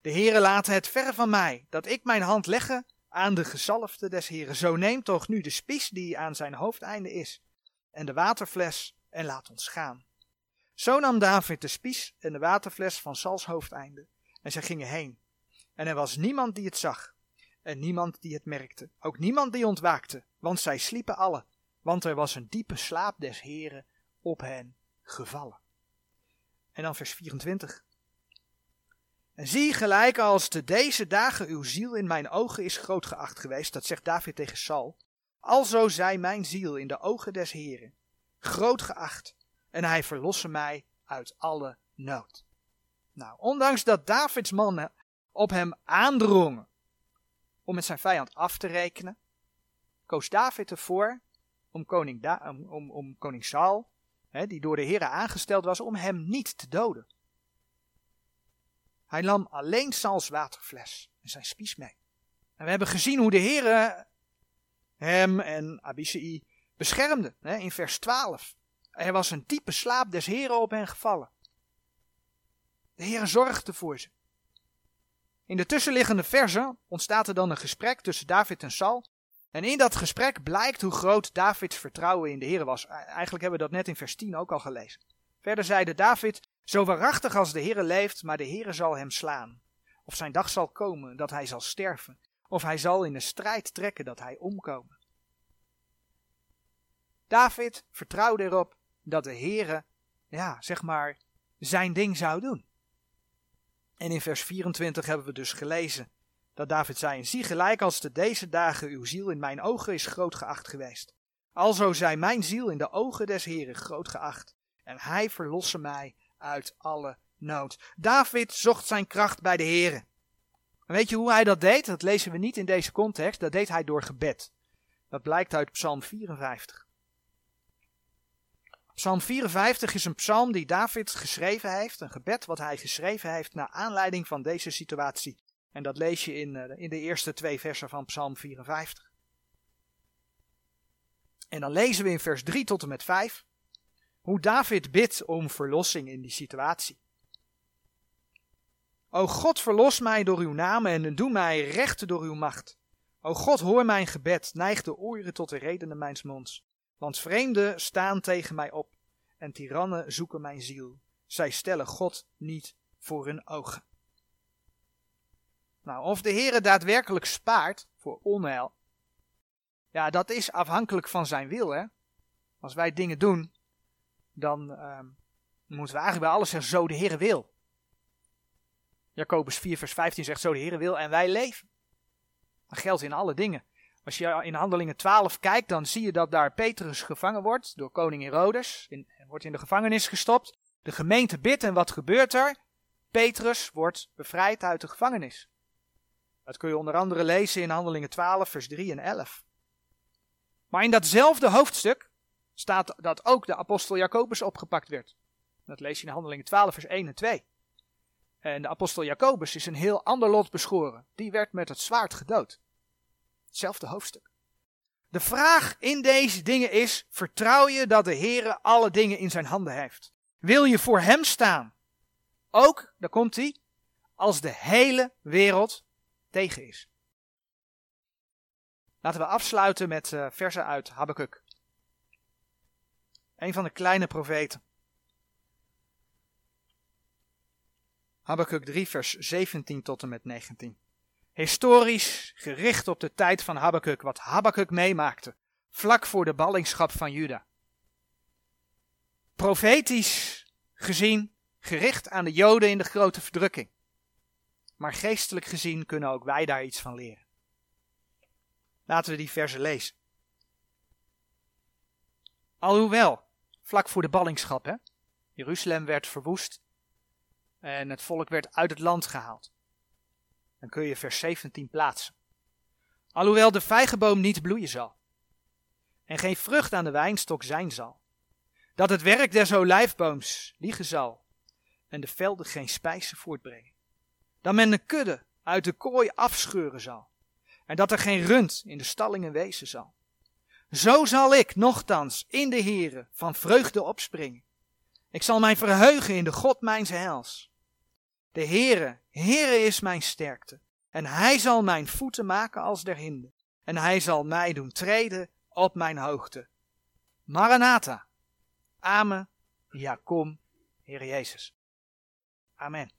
De Heere laat het ver van mij, dat ik mijn hand legge aan de gezalfde des Heren. Zo neem toch nu de spies die aan zijn hoofdeinde is, en de waterfles, en laat ons gaan. Zo nam David de spies en de waterfles van Sals hoofdeinde, en zij gingen heen. En er was niemand die het zag, en niemand die het merkte, ook niemand die ontwaakte, want zij sliepen alle, want er was een diepe slaap des Heren op hen gevallen. En dan vers 24. En zie gelijk als te deze dagen uw ziel in mijn ogen is groot geacht geweest, dat zegt David tegen Saul, alzo zij mijn ziel in de ogen des Heren, groot geacht, en hij verlosse mij uit alle nood. Nou, ondanks dat Davids mannen op hem aandrongen om met zijn vijand af te rekenen, koos David ervoor om koning, da om, om, koning Saul, hè, die door de Heren aangesteld was, om hem niet te doden. Hij nam alleen Sauls waterfles en zijn spies mee. En we hebben gezien hoe de Heere hem en Abishai beschermde hè, in vers 12. Er was een diepe slaap des Heren op hen gevallen. De Heere zorgde voor ze. In de tussenliggende versen ontstaat er dan een gesprek tussen David en Saul. En in dat gesprek blijkt hoe groot Davids vertrouwen in de Heer was. Eigenlijk hebben we dat net in vers 10 ook al gelezen. Verder zeide David, zo waarachtig als de Heere leeft, maar de Heere zal hem slaan. Of zijn dag zal komen dat hij zal sterven. Of hij zal in de strijd trekken dat hij omkomen. David vertrouwde erop dat de Heere, ja, zeg maar, zijn ding zou doen. En in vers 24 hebben we dus gelezen dat David zei: Zie gelijk als de deze dagen uw ziel in mijn ogen is groot geacht geweest. Alzo zij mijn ziel in de ogen des Heren groot geacht. En hij verlosse mij uit alle nood. David zocht zijn kracht bij de Heren. En weet je hoe hij dat deed? Dat lezen we niet in deze context. Dat deed hij door gebed. Dat blijkt uit Psalm 54. Psalm 54 is een psalm die David geschreven heeft, een gebed wat hij geschreven heeft naar aanleiding van deze situatie. En dat lees je in, eh, in de eerste twee versen van Psalm 54. En dan lezen we in vers 3 tot en met 5 hoe David bidt om verlossing in die situatie. O God, verlos mij door uw naam en doe mij recht door uw macht. O God, hoor mijn gebed, neig de oren tot de redenen mijns monds. Want vreemden staan tegen mij op en tirannen zoeken mijn ziel. Zij stellen God niet voor hun ogen. Nou, of de Heere daadwerkelijk spaart voor onheil, ja, dat is afhankelijk van zijn wil. Hè? Als wij dingen doen, dan uh, moeten we eigenlijk bij alles zeggen, zo de Heere wil. Jacobus 4 vers 15 zegt, zo de Heere wil en wij leven. Dat geldt in alle dingen. Als je in Handelingen 12 kijkt, dan zie je dat daar Petrus gevangen wordt door koning Herodes. In, wordt in de gevangenis gestopt. De gemeente bidt en wat gebeurt er? Petrus wordt bevrijd uit de gevangenis. Dat kun je onder andere lezen in Handelingen 12, vers 3 en 11. Maar in datzelfde hoofdstuk staat dat ook de apostel Jacobus opgepakt werd. Dat lees je in Handelingen 12, vers 1 en 2. En de apostel Jacobus is een heel ander lot beschoren. Die werd met het zwaard gedood. Hetzelfde hoofdstuk. De vraag in deze dingen is: vertrouw je dat de Heere alle dingen in zijn handen heeft? Wil je voor hem staan? Ook, daar komt hij, als de hele wereld tegen is. Laten we afsluiten met uh, versen uit Habakkuk. Een van de kleine profeten. Habakkuk 3, vers 17 tot en met 19 historisch gericht op de tijd van Habakkuk, wat Habakkuk meemaakte, vlak voor de ballingschap van Juda. Profetisch gezien gericht aan de Joden in de grote verdrukking. Maar geestelijk gezien kunnen ook wij daar iets van leren. Laten we die verse lezen. Alhoewel, vlak voor de ballingschap, hè, Jeruzalem werd verwoest en het volk werd uit het land gehaald dan kun je vers 17 plaatsen. Alhoewel de vijgenboom niet bloeien zal, en geen vrucht aan de wijnstok zijn zal, dat het werk des olijfbooms liegen zal, en de velden geen spijzen voortbrengen, dat men de kudde uit de kooi afscheuren zal, en dat er geen rund in de stallingen wezen zal. Zo zal ik nochtans in de Heere van vreugde opspringen. Ik zal mij verheugen in de God mijns heils. De Heere, Heere is mijn sterkte. En hij zal mijn voeten maken als der hinde. En hij zal mij doen treden op mijn hoogte. Maranatha. Amen. Ja, kom, Heer Jezus. Amen.